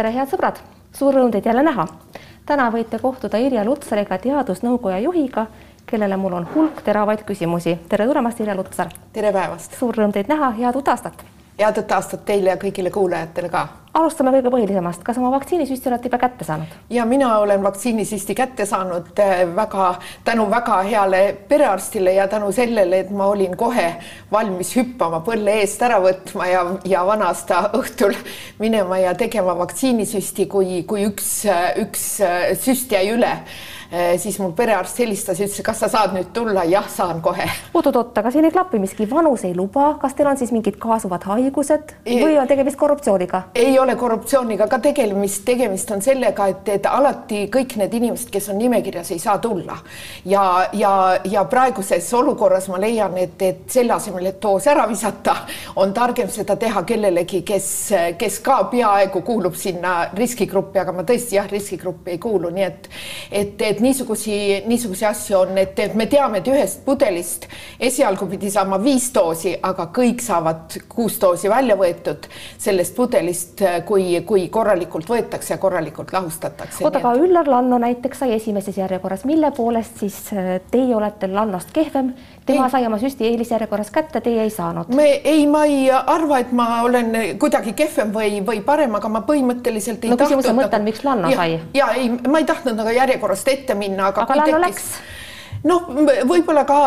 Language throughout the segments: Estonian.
tere, head sõbrad, suur rõõm teid jälle näha. täna võite kohtuda Irja Lutsariga, teadusnõukoja juhiga, kellele mul on hulk teravaid küsimusi. tere tulemast, Irja Lutsar. tere päevast. suur rõõm teid näha, head uut aastat. Head aastat teile ja kõigile kuulajatele ka. Alustame kõige põhilisemast, kas oma vaktsiinisüsti olete juba kätte saanud? ja mina olen vaktsiinisüsti kätte saanud äh, väga tänu väga heale perearstile ja tänu sellele, et ma olin kohe valmis hüppama põlle eest ära võtma ja, ja vana-aasta õhtul minema ja tegema vaktsiinisüsti, kui, kui üks, üks süst jäi üle siis mul perearst helistas ja ütles, kas sa saad nüüd tulla, jah, saan kohe. oot-oot, aga siin ei klapi miski, vanus ei luba, kas teil on siis mingid kaasuvad haigused või on tegemist korruptsiooniga? ei ole korruptsiooniga ka tegemist, tegemist on sellega, et, et alati kõik need inimesed, kes on nimekirjas, ei saa tulla ja, ja, ja praeguses olukorras ma leian, et, et selle asemel, et doos ära visata, on targem seda teha kellelegi, kes, kes ka peaaegu kuulub sinna riskigruppi, aga ma tõesti jah, riskigruppi ei kuulu, nii et, et, et et niisugusi, niisuguseid asju on, et, et me teame, et ühest pudelist esialgu pidi saama viis doosi, aga kõik saavad kuus doosi välja võetud sellest pudelist, kui, kui korralikult võetakse ja korralikult lahustatakse. oota, aga Üllar Lanno näiteks sai esimeses järjekorras, mille poolest siis äh, teie olete Lannost kehvem? Tema ei. sai oma süsti eelisjärjekorras kätte, teie ei saanud. me ei, ma ei arva, et ma olen kuidagi kehvem või, või parem, aga ma põhimõtteliselt ei no, tahtnud. küsimuse mõte on, miks Lanno ja, sai? ja ei, ma ei tahtnud nagu järjekorrast ette ette minna, aga, aga Lanno läks noh, võib-olla ka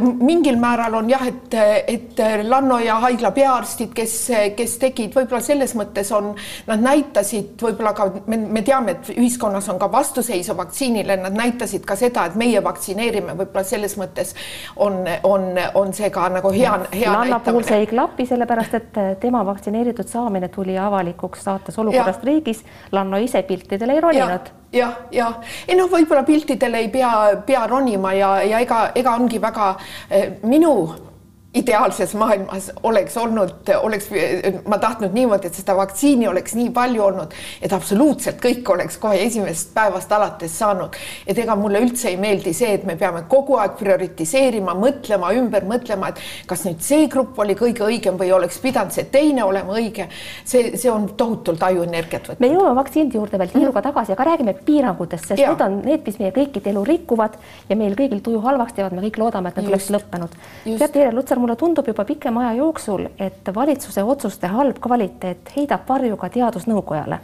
mingil määral on jah, et, et Lanno ja haigla peaarstid, kes, kes tegid, võib-olla selles mõttes on, nad näitasid võib-olla ka, me, me teame, et ühiskonnas on ka vastuseisu vaktsiinile, nad näitasid ka seda, et meie vaktsineerime, võib-olla selles mõttes on, on, on see ka nagu hea, hea Lanno puhul see ei klapi, sellepärast et tema vaktsineeritud saamine tuli avalikuks saates olukorrast ja. riigis. Lanno ise piltidele ei roninud jah, ja ei noh, võib-olla piltidele ei pea, pea ronima ja, ja ega, ega ongi väga eh, minu ideaalses maailmas oleks olnud, oleks ma tahtnud niimoodi, et seda vaktsiini oleks nii palju olnud, et absoluutselt kõik oleks kohe esimesest päevast alates saanud. et ega mulle üldse ei meeldi see, et me peame kogu aeg prioritiseerima, mõtlema, ümber mõtlema, et kas nüüd see grupp oli kõige õigem või oleks pidanud see teine olema õige. see, see on tohutult ajuenergiat võtnud. me jõuame vaktsiinide juurde veel tiiruga mm. tagasi, aga räägime piirangutest, sest ja. need on need, mis meie kõikide elu rikuvad ja meil kõigil tuju halvaks teevad, me kõik loodame, et need oleks lõppenud. teate, Irja Lutsar, mulle tundub juba pikema aja jooksul, et valitsuse otsuste halb kvaliteet heidab varju ka teadusnõukojale.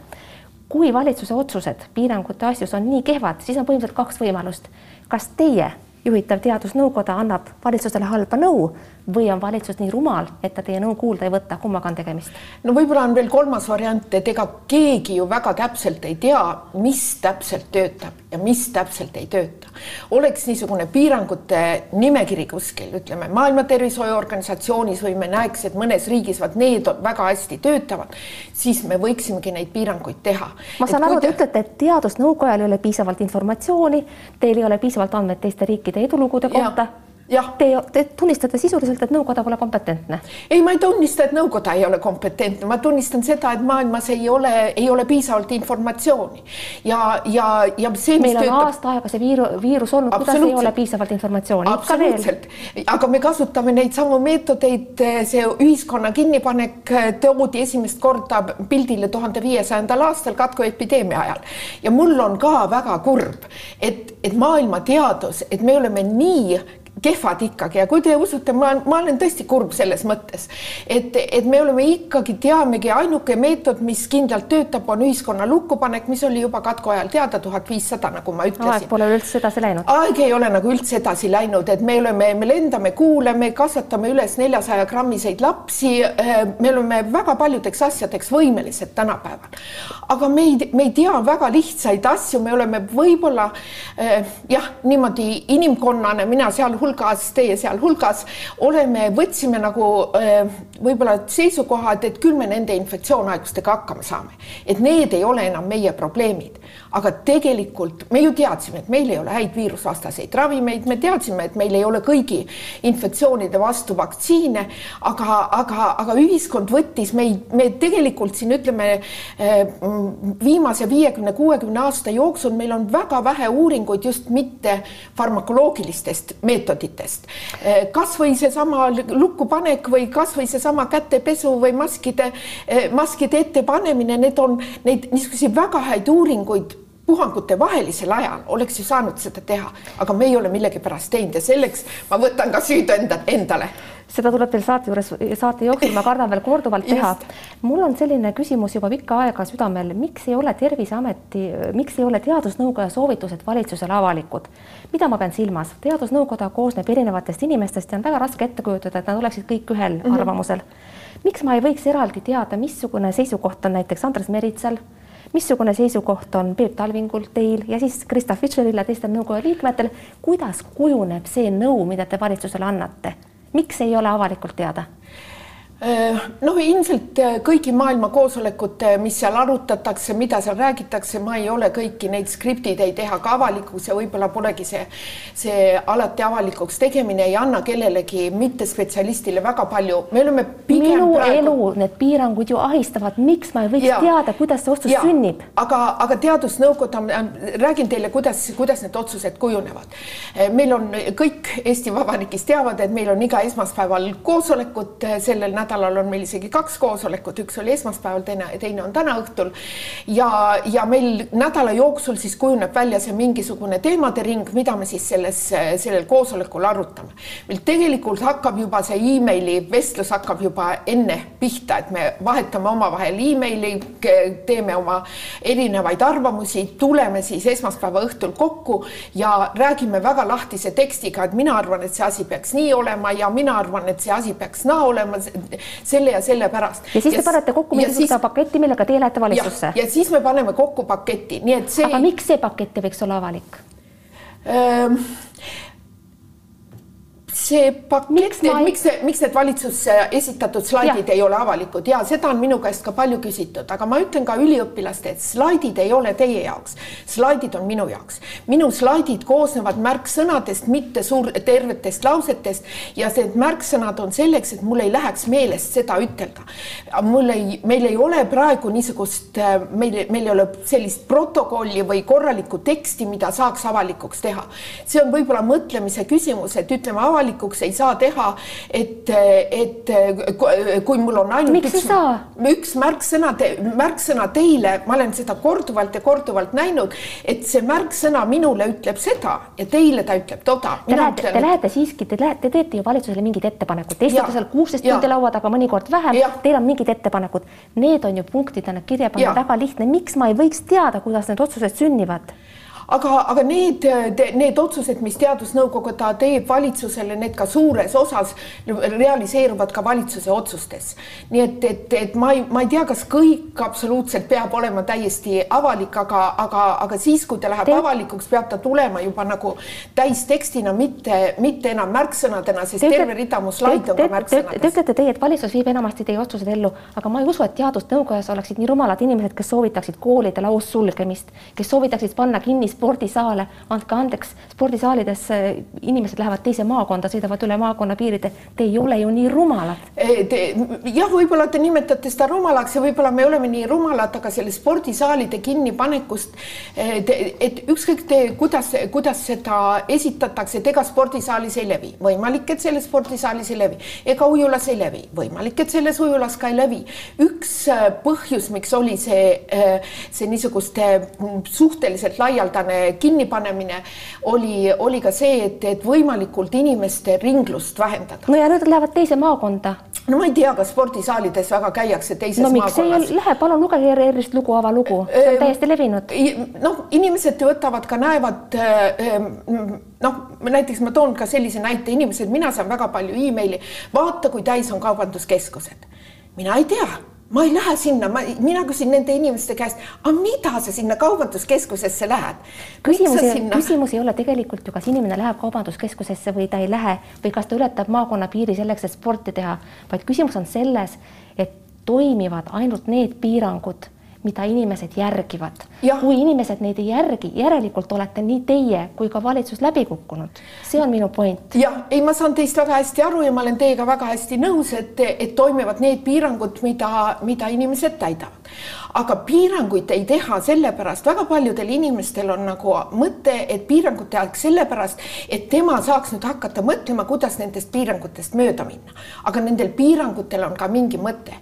kui valitsuse otsused piirangute asjus on nii kehvad, siis on põhimõtteliselt kaks võimalust. kas teie juhitav teadusnõukoda annab valitsusele halba nõu või on valitsus nii rumal, et ta teie nõu kuulda ei võta, kummaga on tegemist? no võib-olla on veel kolmas variant, et ega keegi ju väga täpselt ei tea, mis täpselt töötab ja mis täpselt ei tööta. oleks niisugune piirangute nimekiri kuskil, ütleme Maailma Tervishoiuorganisatsioonis või me näeks, et mõnes riigis vaat need väga hästi töötavad, siis me võiksimegi neid piiranguid teha. ma saan et aru, te ütlete, et teadusnõukojal ei ole piisavalt informatsiooni, teil ei ole piisavalt andmeid teiste riikide edulugude kohta Te, te tunnistate sisuliselt, et nõukoda pole kompetentne? ei, ma ei tunnista, et nõukoda ei ole kompetentne, ma tunnistan seda, et maailmas ei ole, ei ole piisavalt informatsiooni. Ja, ja, ja see. meil on töötab... aasta aega see viiru, viirus olnud, kuidas ei ole piisavalt informatsiooni? absoluutselt, aga me kasutame neid samu meetodeid, see ühiskonna kinnipanek toodi esimest korda pildile tuhande viiesajandal aastal katkuepideemia ajal. Ja mul on ka väga kurb, et, et maailma teadus, et me oleme nii kehvad ikkagi ja kui te usute, ma, ma olen tõesti kurb selles mõttes, et, et me oleme ikkagi, teamegi, ainuke meetod, mis kindlalt töötab, on ühiskonna lukkupanek, mis oli juba katku ajal teada, tuhat viissada, nagu ma ütlesin. aeg pole üldse edasi läinud. aeg ei ole nagu üldse edasi läinud, et me oleme, me lendame, kuulame, kasvatame üles neljasaja grammiseid lapsi. Eh, me oleme väga paljudeks asjadeks võimelised tänapäeval, aga me ei, me ei tea väga lihtsaid asju, me oleme võib-olla eh, jah, niimoodi inimkonnana, mina sealhulgas hulgas, teie sealhulgas, oleme, võtsime nagu äh, võib-olla seisukohad, et küll me nende infektsioonhaigustega hakkama saame, et need ei ole enam meie probleemid, aga tegelikult me ju teadsime, et meil ei ole häid viirusvastaseid ravimeid, me teadsime, et meil ei ole kõigi infektsioonide vastu vaktsiine, aga, aga, aga ühiskond võttis meid, me tegelikult siin ütleme äh, viimase viiekümne, kuuekümne aasta jooksul meil on väga vähe uuringuid just mitte farmakoloogilistest meetoditest meetoditest. kasvõi seesama lukkupanek või kasvõi seesama kätepesu või maskide, maskide ettepanemine, need on neid niisuguseid väga häid uuringuid puhangute vahelisel ajal oleks ju saanud seda teha, aga me ei ole millegipärast teinud ja selleks ma võtan ka süüd enda, endale seda tuleb teil saate juures, saate jooksul, ma kardan veel korduvalt teha. mul on selline küsimus juba pikka aega südamel, miks ei ole Terviseameti, miks ei ole Teadusnõukoja soovitused valitsusele avalikud? mida ma pean silmas, Teadusnõukoda koosneb erinevatest inimestest ja on väga raske ette kujutada, et nad oleksid kõik ühel mm -hmm. arvamusel. miks ma ei võiks eraldi teada, missugune seisukoht on näiteks Andres Meritsal missugune seisukoht on Peep Talvingul, teil ja siis Krista Fischeril ja teistel nõukogu liikmetel, kuidas kujuneb see nõu, mida te valitsusele annate? miks ei ole avalikult teada? Äh, noh, ilmselt äh, kõigi maailma koosolekute, mis seal arutatakse, mida seal räägitakse, ma ei ole kõiki neid skriptid ei teha ka avalikuks ja võib-olla polegi see, see alati avalikuks tegemine ei anna kellelegi mittespetsialistile väga palju. me oleme minu praegu... elu, need piirangud ju ahistavad, miks ma ei võiks ja, teada, kuidas see otsus ja, sünnib? aga, aga teadusnõukoda, räägin teile, kuidas, kuidas need otsused kujunevad. Äh, meil on kõik Eesti Vabariigis teavad, et meil on iga esmaspäeval koosolekud sellel nädalal nädalal on meil isegi kaks koosolekut, üks oli esmaspäeval, teine, teine on täna õhtul. ja, ja meil nädala jooksul siis kujuneb välja see mingisugune teemade ring, mida me siis selles, sellel koosolekul arutame. meil tegelikult hakkab juba see emaili vestlus hakkab juba enne pihta, et me vahetame omavahel emaili, teeme oma erinevaid arvamusi, tuleme siis esmaspäeva õhtul kokku ja räägime väga lahtise tekstiga, et mina arvan, et see asi peaks nii olema ja mina arvan, et see asi peaks naa olema selle ja selle pärast. ja siis te panete kokku mingisuguse siis... paketi, millega teie lähete valitsusse? ja siis me paneme kokku paketi, nii et see. aga miks see pakett ei võiks olla avalik? See pakett, miks, ei... miks, miks need valitsusse esitatud slaidid ja. ei ole avalikud ja seda on minu käest ka palju küsitud, aga ma ütlen ka üliõpilaste, et slaidid ei ole teie jaoks, slaidid on minu jaoks. minu slaidid koosnevad märksõnadest, mitte suur, tervetest lausetest ja need märksõnad on selleks, et mul ei läheks meelest seda ütelda. mul ei, meil ei ole praegu niisugust, meil, meil ei ole sellist protokolli või korralikku teksti, mida saaks avalikuks teha. see on võib-olla mõtlemise küsimus, et ütleme avalikult avalikuks ei saa teha, et, et kui mul on ainult Miks üks, üks märksõna te,, märksõna teile, ma olen seda korduvalt ja korduvalt näinud, et see märksõna minule ütleb seda ja teile ta ütleb toda. Te lähete, te lähete siiski, te lähete, te teete ju valitsusele mingid ettepanekud, te istute seal kuusteist tundi laua taga, mõnikord vähem, teil on mingid ettepanekud, need on ju punktidena kirja panna väga lihtne, miks ma ei võiks teada, kuidas need otsused sünnivad? Aga, aga need, need otsused, mis Teadusnõukoguda teeb valitsusele, need ka suures osas realiseeruvad ka valitsuse otsustes. nii et, et, et ma ei, ma ei tea, kas kõik absoluutselt peab olema täiesti avalik, aga, aga, aga siis, kui ta läheb te... avalikuks, peab ta tulema juba nagu täistekstina, mitte, mitte enam märksõnadena, sest te terve rida mu slaide on ka märksõnades. Te ütlete teie, et valitsus viib enamasti teie otsused ellu, aga ma ei usu, et Teadusnõukojas oleksid nii rumalad inimesed, kes soovitaksid koolide laussulgemist, kes soovitaksid panna kinni spordisaale, andke andeks, spordisaalides inimesed lähevad teise maakonda, sõidavad üle maakonna piiride. Te ei ole ju nii rumalad. jah, võib-olla te nimetate seda rumalaks ja võib-olla me oleme nii rumalad, aga selle spordisaalide kinnipanekust, et ükskõik te, kuidas, kuidas seda esitatakse, et ega spordisaalis ei levi, võimalik, et selles spordisaalis ei levi, ega ujulas ei levi, võimalik, et selles ujulas ka ei levi. üks äh, põhjus, miks oli see, äh, see niisuguste mm, suhteliselt laialdane igasugune kinnipanemine oli, oli ka see, et, et võimalikult inimeste ringlust vähendada. no ja nüüd lähevad teise maakonda. no ma ei tea, kas spordisaalides väga käiakse teises no, miks maakonnas. lähe, palun lugege ERR-ist lugu, avalugu, see on täiesti levinud. noh, inimesed võtavad ka, näevad noh, näiteks ma toon ka sellise näite, inimesed, mina saan väga palju emaili, vaata, kui täis on kaubanduskeskused. mina ei tea ma ei lähe sinna, ma, mina küsin nende inimeste käest, aga mida sa sinna kaubanduskeskusesse lähed? küsimus, sinna... küsimus ei ole tegelikult ju, kas inimene läheb kaubanduskeskusesse või ta ei lähe või kas ta ületab maakonna piiri selleks, et sporti teha, vaid küsimus on selles, et toimivad ainult need piirangud mida inimesed järgivad. kui inimesed neid ei järgi, järelikult olete nii teie kui ka valitsus läbi kukkunud. see on minu point. jah, ei, ma saan teist väga hästi aru ja ma olen teiega väga hästi nõus, et, et toimivad need piirangud, mida, mida inimesed täidavad aga piiranguid ei teha sellepärast, väga paljudel inimestel on nagu mõte, et piirangud tehakse sellepärast, et tema saaks nüüd hakata mõtlema, kuidas nendest piirangutest mööda minna. aga nendel piirangutel on ka mingi mõte.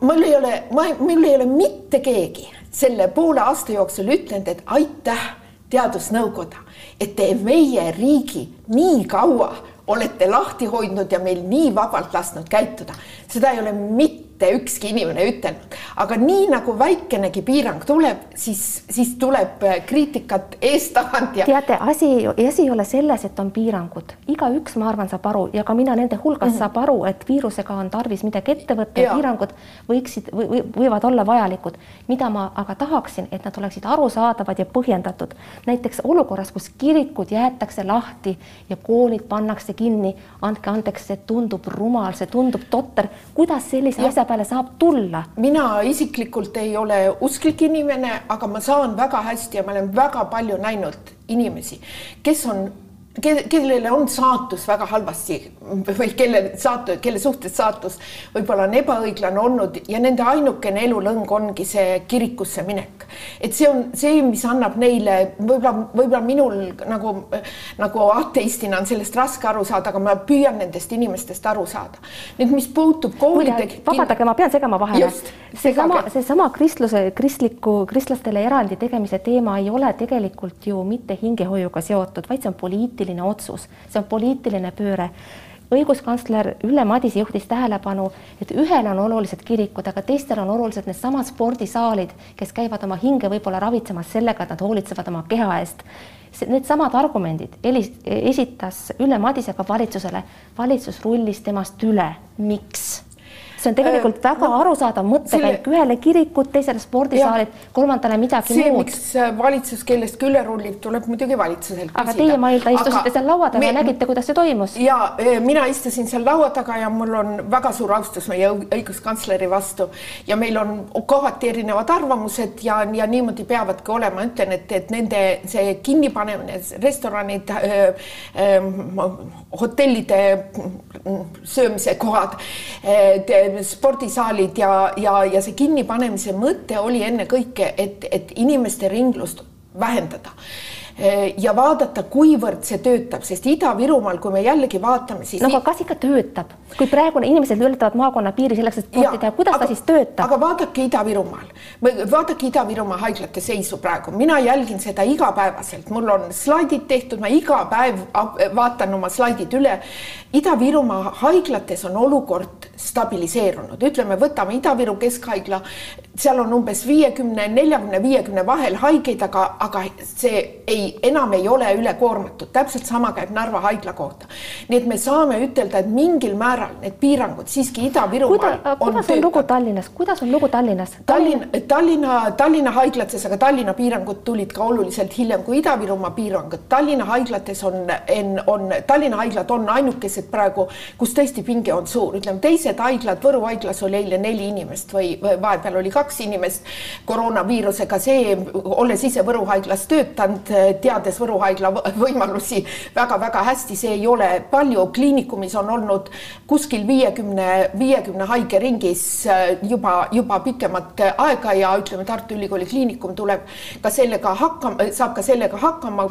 mul ei ole, ma, mul ei ole mitte keegi selle poole aasta jooksul ütlenud, et aitäh, teadusnõukoda, et te meie riigi nii kaua olete lahti hoidnud ja meil nii vabalt lasknud käituda. seda ei ole mitte mitte ükski inimene ütelnud, aga nii nagu väikenegi piirang tuleb, siis, siis tuleb äh, kriitikat eest-tagant ja. teate, asi, asi ei ole selles, et on piirangud, igaüks, ma arvan, saab aru ja ka mina nende hulgas mm -hmm. saab aru, et viirusega on tarvis midagi ette võtta ja, ja piirangud võiksid või võivad olla vajalikud. mida ma aga tahaksin, et nad oleksid arusaadavad ja põhjendatud. näiteks olukorras, kus kirikud jäetakse lahti ja koolid pannakse kinni, andke andeks, see tundub rumal, see tundub totter, kuidas sellise ja. asja peale saab tulla? mina isiklikult ei ole usklik inimene, aga ma saan väga hästi ja ma olen väga palju näinud inimesi, kes on kellele on saatus väga halvasti või kelle saatu, kelle suhtes saatus võib-olla on ebaõiglane olnud ja nende ainukene elulõng ongi see kirikusse minek. et see on see, mis annab neile võib-olla, võib-olla minul nagu, nagu ateistina on sellest raske aru saada, aga ma püüan nendest inimestest aru saada. nüüd, mis puutub koolide. vabandage, ma pean segama vahele. seesama, seesama kristluse, kristliku, kristlastele erandi tegemise teema ei ole tegelikult ju mitte hingehoiuga seotud, vaid see on poliitiline poliitiline otsus, see on poliitiline pööre õiguskantsler Ülle Madise juhtis tähelepanu, et ühel on olulised kirikud, aga teistel on olulised needsamad spordisaalid, kes käivad oma hinge võib-olla ravitsemas sellega, et nad hoolitsevad oma keha eest. Needsamad argumendid esitas Ülle Madise ka valitsusele, valitsus rullis temast üle. miks? See on tegelikult äh, väga no, arusaadav mõttekäik. selle..., ühele kirikut, teisele spordisaalid, kolmandale midagi see, muud. äh, valitsus kellestki üle rullib, tuleb muidugi valitsuselt aga teie, Mailda, istusite aga seal laua taga ja nägite, kuidas see toimus? ja äh, mina istusin seal laua taga ja mul on väga suur austus meie õiguskantsleri vastu. Ja meil on kohati erinevad arvamused ja, ja niimoodi peavadki olema, ütlen, et, et nende see kinnipanemine, restoranid äh,, äh, hotellide söömise kohad äh,, spordisaalid ja, ja, ja see kinnipanemise mõte oli ennekõike, et, et inimeste ringlust vähendada ja vaadata, kuivõrd see töötab, sest Ida-Virumaal, kui me jällegi vaatame, siis. no aga kas ikka töötab, kui praegu inimesed ületavad maakonna piiri selleks, et sporti teha, kuidas aga, ta siis töötab? aga vaadake Ida-Virumaal, vaadake Ida-Virumaa haiglate seisu praegu, mina jälgin seda igapäevaselt, mul on slaidid tehtud, ma iga päev vaatan oma slaidid üle. Ida-Virumaa haiglates on olukord stabiliseerunud, ütleme, võtame Ida-Viru Keskhaigla, seal on umbes viiekümne, neljakümne, viiekümne vahel haigeid, aga, aga see ei, enam ei ole ülekoormatud, täpselt sama käib Narva haigla kohta. nii et me saame ütelda, et mingil määral need piirangud siiski Ida-Virumaal Kuda, on kuidas on töötanud. lugu Tallinnas, kuidas on lugu Tallinnas? Tallinn, Tallinna, Tallinna haiglates, aga Tallinna piirangud tulid ka oluliselt hiljem kui Ida-Virumaa piirangud. Tallinna haiglates on, on, on, Tallinna haiglad on ainukesed praegu, kus tõesti pinge on suur, ütleme teised haiglad, Võru haiglas oli eile neli inimest või, vahepeal oli kaks inimest koroonaviirusega, see, olles ise Võru haiglas töötanud, teades Võru haigla võimalusi väga-väga hästi, see ei ole palju, kliinikumis on olnud kuskil viiekümne, viiekümne haige ringis äh, juba, juba pikemat aega ja ütleme, Tartu Ülikooli Kliinikum tuleb ka sellega hakkama, saab ka sellega hakkama,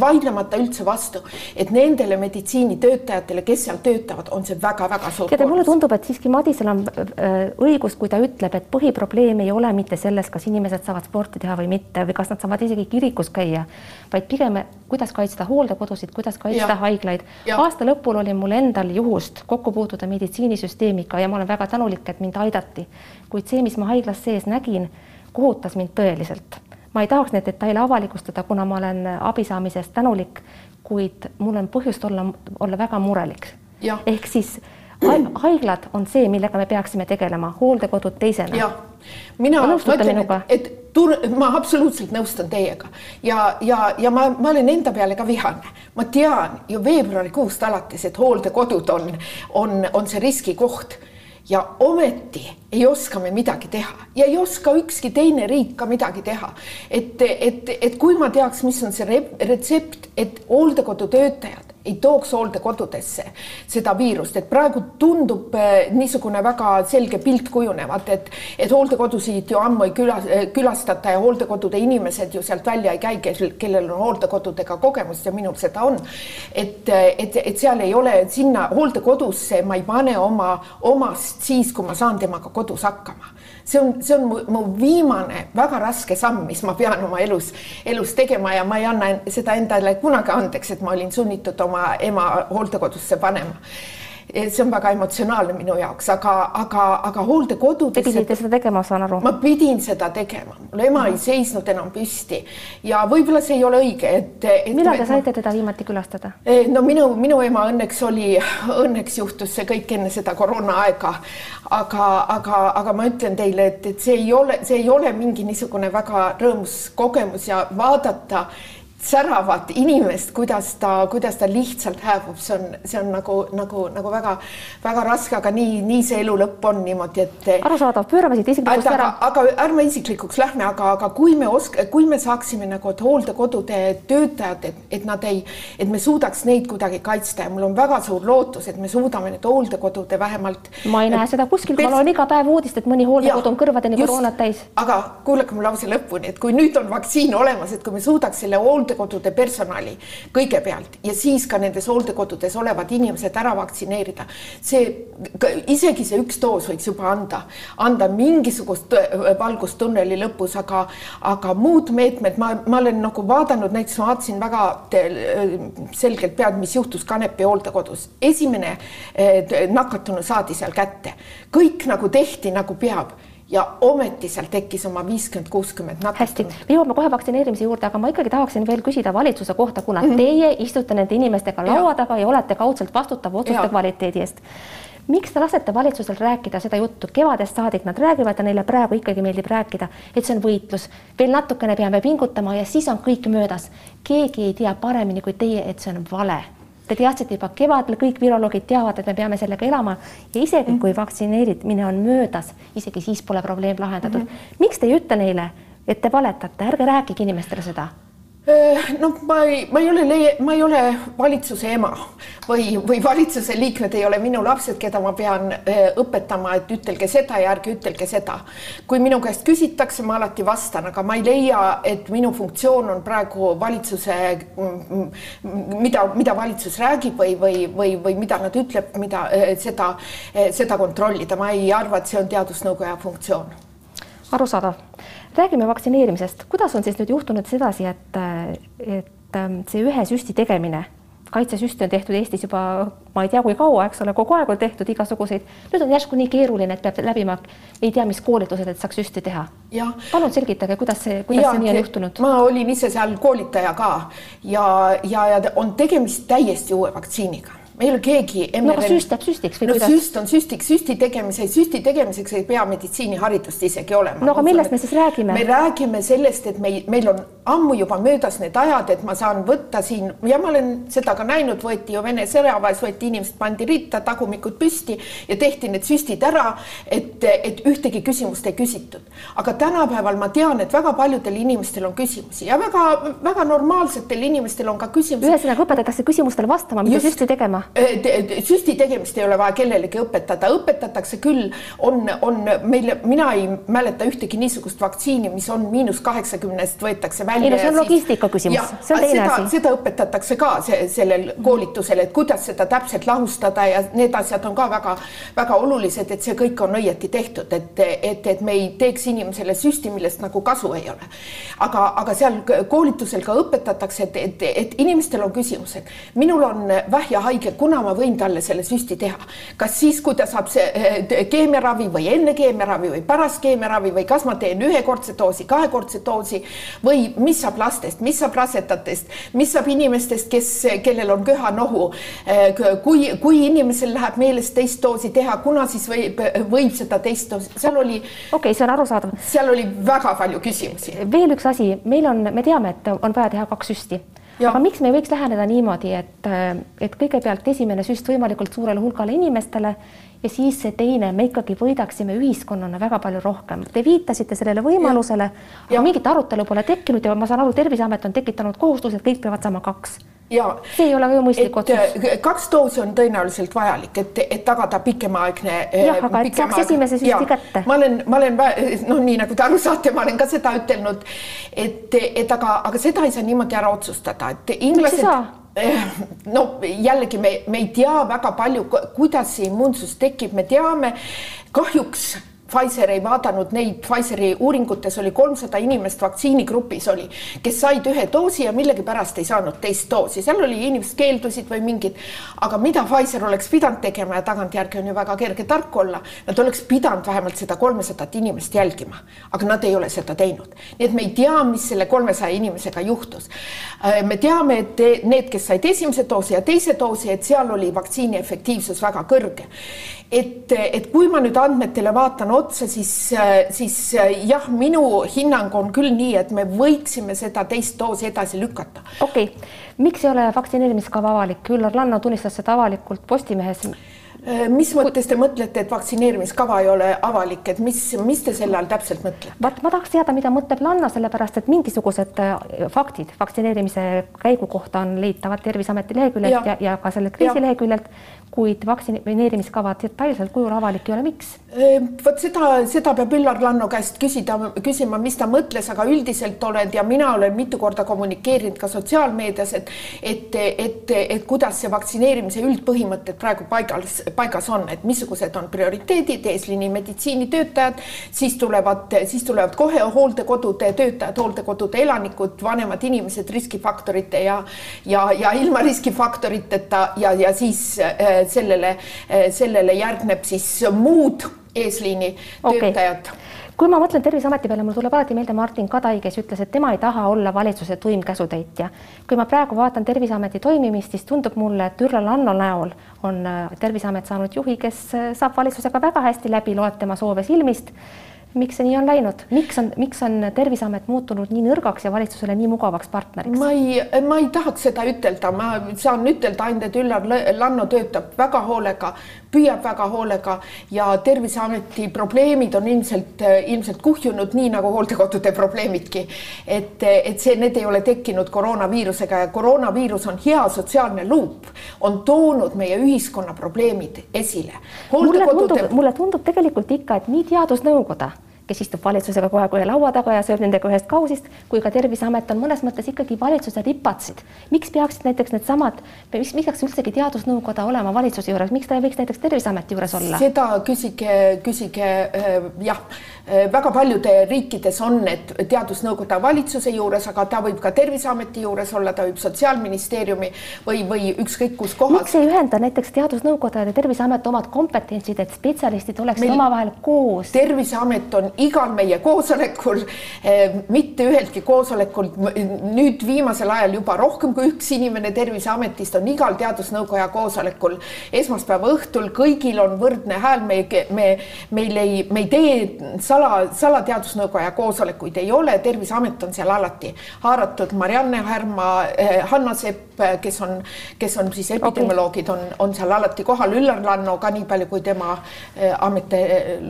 vaidlemata üldse vastu, et nendele meditsiinitöötajatele, kes seal töötavad, on see väga-väga suur. teate, mulle tundub, et siiski Madisel on äh, õigus, kui ta ütleb, et põhiprobleem ei ole mitte selles, kas inimesed saavad sporti teha või mitte või kas nad saavad isegi kirikus käia, vaid pigem kuidas kaitsta hooldekodusid, kuidas kaitsta ja. haiglaid. aasta lõpul oli mul endal juhust kokku puutuda meditsiinisüsteemiga ja ma olen väga tänulik, et mind aidati. kuid see, mis ma haiglas sees nägin, kohutas mind tõeliselt. ma ei tahaks neid detaile avalikustada, kuna ma olen abi saamisest tänulik, kuid mul on põhjust olla, olla väga murelik. ehk siis haiglad on see, millega me peaksime tegelema, hooldekodud teisena. mina mõtlen, et, et tur-, ma absoluutselt nõustun teiega ja, ja, ja ma, ma olen enda peale ka vihane. ma tean ju veebruarikuust alates, et hooldekodud on, on, on see riskikoht ja ometi ei oska me midagi teha ja ei oska ükski teine riik ka midagi teha. et, et, et kui ma teaks, mis on see retsept, et hooldekodu töötajad ei tooks hooldekodudesse seda viirust, et praegu tundub eh, niisugune väga selge pilt kujunevat, et, et hooldekodusid ju ammu ei küla, külastata ja hooldekodude inimesed ju sealt välja ei käi, kel, kellel on hooldekodudega kogemust ja minul seda on. et, et, et seal ei ole sinna hooldekodusse, ma ei pane oma omast siis, kui ma saan temaga kodus hakkama see on, see on mu, mu viimane väga raske samm, mis ma pean oma elus, elus tegema ja ma ei anna seda endale kunagi andeks, et ma olin sunnitud oma ema hooldekodusse panema see on väga emotsionaalne minu jaoks, aga, aga, aga hooldekodudes. Te pidite seda tegema, saan aru? ma pidin seda tegema, mul ema ei seisnud enam püsti ja võib-olla see ei ole õige, et, et. millal te saite teda viimati külastada? E, no minu, minu ema õnneks oli, õnneks juhtus see kõik enne seda koroonaaega, aga, aga, aga ma ütlen teile, et, et see ei ole, see ei ole mingi niisugune väga rõõmus kogemus ja vaadata säravat inimest, kuidas ta, kuidas ta lihtsalt hääbub, see on, see on nagu, nagu, nagu väga-väga raske, aga nii, nii see elu lõpp on niimoodi, et. arusaadav, pöörame siit isiklikust ära. aga ärme isiklikuks lähme, aga, aga kui me osk-, kui me saaksime nagu, et hooldekodude töötajad, et, et nad ei, et me suudaks neid kuidagi kaitsta ja mul on väga suur lootus, et me suudame need hooldekodude vähemalt. ma ei näe seda kuskil, ma loen iga päev uudist, et mõni hooldekodu on kõrvadeni koroonat täis. aga kuulake mu lause lõpuni, et kui nüüd on vaktsiin olemas, et kui me suudaks selle hoolde hooldekodude personali kõigepealt ja siis ka nendes hooldekodudes olevad inimesed ära vaktsineerida. see, isegi see üks doos võiks juba anda, anda mingisugust valgust tunneli lõpus, aga, aga muud meetmed, ma, ma olen nagu vaadanud, näiteks ma vaatasin väga selgelt pead, mis juhtus Kanepi hooldekodus. esimene eh, nakatunu saadi seal kätte, kõik nagu tehti nagu peab ja ometi seal tekkis oma viiskümmend, kuuskümmend hästi, me jõuame kohe vaktsineerimise juurde, aga ma ikkagi tahaksin veel küsida valitsuse kohta, kuna mm -hmm. teie istute nende inimestega laua taga ja olete kaudselt vastutav otsuste ja. kvaliteedi eest. miks te lasete valitsusel rääkida seda juttu, kevadest saadik nad räägivad ja neile praegu ikkagi meeldib rääkida, et see on võitlus, veel natukene peame pingutama ja siis on kõik möödas. keegi ei tea paremini kui teie, et see on vale Te teadsite juba kevadel, kõik viroloogid teavad, et me peame sellega elama ja isegi kui vaktsineerimine on möödas, isegi siis pole probleem lahendatud mm. -hmm. miks te ei ütle neile, et te valetate, ärge rääkige inimestele seda noh, ma ei, ma ei ole, ma ei ole valitsuse ema või, või valitsuse liikmed ei ole minu lapsed, keda ma pean õpetama, et ütelge seda ja ärge ütelge seda. kui minu käest küsitakse, ma alati vastan, aga ma ei leia, et minu funktsioon on praegu valitsuse, mida, mida valitsus räägib või, või, või, või mida nad ütleb, mida seda, seda kontrollida, ma ei arva, et see on teadusnõukoja funktsioon. arusaadav räägime vaktsineerimisest, kuidas on siis nüüd juhtunud sedasi, et, et ähm, see ühe süsti tegemine, kaitsesüsti on tehtud Eestis juba ma ei tea, kui kaua, eks ole, kogu aeg on tehtud igasuguseid, nüüd on järsku nii keeruline, et peab läbima ei tea, mis koolitused, et saaks süsti teha. palun selgitage, kuidas see, kuidas ja, see nii on juhtunud? ma olin ise seal koolitaja ka ja, ja, ja on tegemist täiesti uue vaktsiiniga ei ole keegi MRN.... no aga süst jääb süstiks või no, kuidas? süst on süstiks, süsti tegemise, süsti tegemiseks ei pea meditsiiniharidust isegi olema. no aga millest me siis räägime? me räägime sellest, et meil, meil on ammu juba möödas need ajad, et ma saan võtta siin ja ma olen seda ka näinud, võeti ju Vene sõjaväes, võeti inimesed, pandi ritta, tagumikud püsti ja tehti need süstid ära, et, et ühtegi küsimust ei küsitud. aga tänapäeval ma tean, et väga paljudel inimestel on küsimusi ja väga-väga normaalsetel inimestel on ka küsimusi. ühesõnaga õpetatakse küsimustele vastama, mitte süsti tegema süsti tegemist ei ole vaja kellelegi õpetada, õpetatakse küll, on, on meil, mina ei mäleta ühtegi niisugust vaktsiini, mis on miinus kaheksakümnest võetakse välja. ei no see on logistika küsimus, see on teine asi. seda õpetatakse ka see, sellel koolitusel, et kuidas seda täpselt lahustada ja need asjad on ka väga-väga olulised, et see kõik on õieti tehtud, et, et, et me ei teeks inimesele süsti, millest nagu kasu ei ole. aga, aga seal koolitusel ka õpetatakse, et, et, et inimestel on küsimused. minul on vähjahaige kuna ma võin talle selle süsti teha, kas siis, kui ta saab see eh, keemiaravi või enne keemiaravi või pärast keemiaravi või kas ma teen ühekordse doosi, kahekordse doosi või mis saab lastest, mis saab rasedatest, mis saab inimestest, kes, kellel on köha-nohu. Eh, kui, kui inimesel läheb meelest teist doosi teha, kuna siis võib, võib seda teist doosi, seal oli. okei okay,, see on arusaadav. seal oli väga palju küsimusi. veel üks asi, meil on, me teame, et on vaja teha kaks süsti aga miks me ei võiks läheneda niimoodi, et, et kõigepealt esimene süst võimalikult suurele hulgale inimestele ja siis see teine, me ikkagi võidaksime ühiskonnana väga palju rohkem. Te viitasite sellele võimalusele, aga mingit arutelu pole tekkinud ja ma saan aru, Terviseamet on tekitanud kohustuse, et kõik peavad saama kaks see ei ole ju mõistlik otsus. kaks doosi on tõenäoliselt vajalik, et, et tagada pikemaaegne. jah, aga et saaks esimese süsti kätte. ma olen, ma olen noh, nii nagu te aru saate, ma olen ka seda ütelnud, et, et aga, aga seda ei saa niimoodi ära otsustada, et inglased no jällegi me, me ei tea väga palju, kuidas see immuunsus tekib, me teame kahjuks Pfizer ei vaadanud neid, Pfizeri uuringutes oli kolmsada inimest vaktsiinigrupis oli, kes said ühe doosi ja millegipärast ei saanud teist doosi, seal oli inimesed keeldusid või mingid, aga mida Pfizer oleks pidanud tegema ja tagantjärgi on ju väga kerge tark olla, nad oleks pidanud vähemalt seda kolmesadat inimest jälgima, aga nad ei ole seda teinud. nii et me ei tea, mis selle kolmesaja inimesega juhtus. Äh, me teame, et need, kes said esimese doosi ja teise doosi, et seal oli vaktsiini efektiivsus väga kõrge et, et kui ma nüüd andmetele vaatan otsa, siis, siis jah, minu hinnang on küll nii, et me võiksime seda teist doosi edasi lükata. okei okay., miks ei ole vaktsineerimiskava avalik? Üllar Lanno tunnistas seda avalikult Postimehes Äh, mis mõttes te mõtlete, et vaktsineerimiskava ei ole avalik, et mis, mis te selle all täpselt mõtlete? vaat ma tahaks teada, mida mõtleb Lanna, sellepärast et mingisugused äh, faktid vaktsineerimise käigu kohta on leitavad Terviseameti leheküljelt ja, ja, ja ka sellelt kriisileheküljelt, kuid vaktsineerimiskava detailsel kujul avalik ei ole, miks? Äh, vot seda, seda peab Üllar Lanno käest küsida, küsima, mis ta mõtles, aga üldiselt olen ja mina olen mitu korda kommunikeerinud ka sotsiaalmeedias, et et, et, et kuidas see vaktsineerimise üldpõhimõtted praegu paigas paigas on, et missugused on prioriteedid, eesliini meditsiinitöötajad, siis tulevad, siis tulevad kohe hooldekodude töötajad, hooldekodude elanikud, vanemad inimesed riskifaktorite ja ja, ja ilma riskifaktoriteta ja, ja siis äh, sellele äh,, sellele järgneb siis muud eesliini okay. töötajad kui ma mõtlen Terviseameti peale, mul tuleb alati meelde Martin Kadai, kes ütles, et tema ei taha olla valitsuse tuim käsutäitja. kui ma praegu vaatan Terviseameti toimimist, siis tundub mulle, et Ürla Lanno näol on äh, Terviseamet saanud juhi, kes äh, saab valitsusega väga hästi läbi, loeb tema soove silmist miks see nii on läinud, miks on, miks on Terviseamet muutunud nii nõrgaks ja valitsusele nii mugavaks partneriks? ma ei, ma ei tahaks seda ütelda, ma saan ütelda ainult, et Üllar Lanno töötab väga hoolega, püüab väga hoolega ja Terviseameti probleemid on ilmselt, ilmselt kuhjunud, nii nagu hooldekodude probleemidki. et, et see, need ei ole tekkinud koroonaviirusega ja koroonaviirus on hea sotsiaalne luup, on toonud meie ühiskonna probleemid esile. mulle tundub, mulle tundub tegelikult ikka, et nii teadusnõukoda kes istub valitsusega ühe laua taga ja sööb nendega ühest kausist, kui ka Terviseamet on mõnes mõttes ikkagi valitsuse ripatsid. miks peaksid näiteks needsamad, miks, miks peaks üldsegi teadusnõukoda olema valitsuse juures, miks ta ei võiks näiteks Terviseameti juures olla? seda küsige, küsige äh, jah, äh, väga paljude riikides on need teadusnõukoda valitsuse juures, aga ta võib ka Terviseameti juures olla, ta võib Sotsiaalministeeriumi või, või ükskõik kus kohas. miks ei ühenda näiteks teadusnõukoda ja Terviseamet omad kompetentsid, et spetsialistid oleksid omavahel koos? terviseamet on igal meie koosolekul, eh, mitte üheltki koosolekul, nüüd viimasel ajal juba rohkem kui üks inimene Terviseametist on igal teadusnõukoja koosolekul. Esmaspäeva õhtul, kõigil on võrdne hääl, me, me, meil ei, me ei tee sala, salateadusnõukoja koosolekuid ei ole, Terviseamet on seal alati haaratud, Marianne Härma, eh, Hanna Sepp, kes on, kes on siis epidemioloogid, on, on seal alati kohal, Üllar Lanno ka nii palju, kui tema eh, amet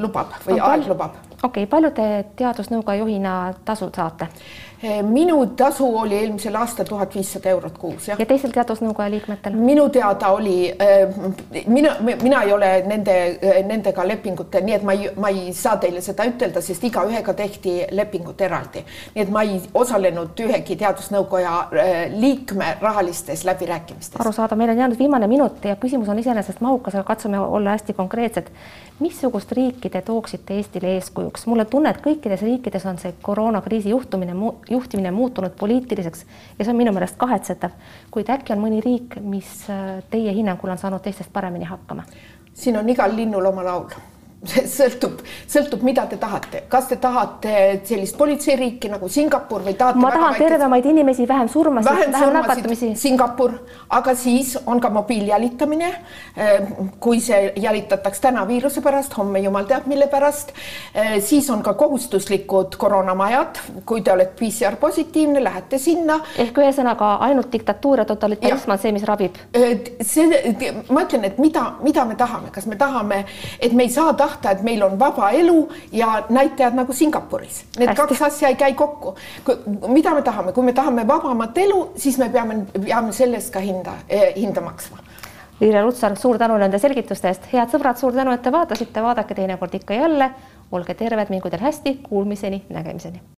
lubab või aeg lubab okei okay,, palju te teadusnõukoja juhina tasu saate? Eh, minu tasu oli eelmisel aastal tuhat viissada eurot kuus, jah. ja teistel teadusnõukoja liikmetel? minu teada oli, eh, mina, mina ei ole nende, eh, nendega lepingutel, nii et ma ei, ma ei saa teile seda ütelda, sest igaühega tehti lepingud eraldi. nii et ma ei osalenud ühegi teadusnõukoja liikme rahalistes läbirääkimistes. arusaadav, meil on jäänud viimane minut ja küsimus on iseenesest mahukas, aga katsume olla hästi konkreetsed. missugust riiki te tooksite Eestile eeskujuks? Mul on tunne, et kõikides riikides on see koroonakriisi juhtumine juhtimine muutunud poliitiliseks ja see on minu meelest kahetsetav, kuid äkki on mõni riik, mis äh, teie hinnangul on saanud teistest paremini hakkama? siin on igal linnul oma laul sõltub, sõltub, mida te tahate, kas te tahate sellist politseiriiki nagu Singapur või tahate? ma tahan tervemaid inimesi, vähem surmasid, vähem, vähem nakatumisi. Singapur, aga siis on ka mobiiljälitamine. Äh, kui see jälitatakse täna viiruse pärast, homme jumal teab, mille pärast. Äh, siis on ka kohustuslikud koroonamajad, kui te olete PCR positiivne, lähete sinna. ehk ühesõnaga ainult diktatuur ja totalitarism on see, mis rabib. Äh, see, ma ütlen, et mida, mida me tahame, kas me tahame, et me ei saa tahta tahta, et meil on vaba elu ja näitajad nagu Singapuris. Need Hästi. kaks asja ei käi kokku. mida me tahame, kui me tahame vabamat elu, siis me peame, peame selle eest ka hinda eh,, hinda maksma Liire Lutsar, suur tänu nende selgituste eest, head sõbrad, suur tänu, et te vaatasite, vaadake teinekord ikka jälle, olge terved, mingu teil hästi, kuulmiseni, nägemiseni.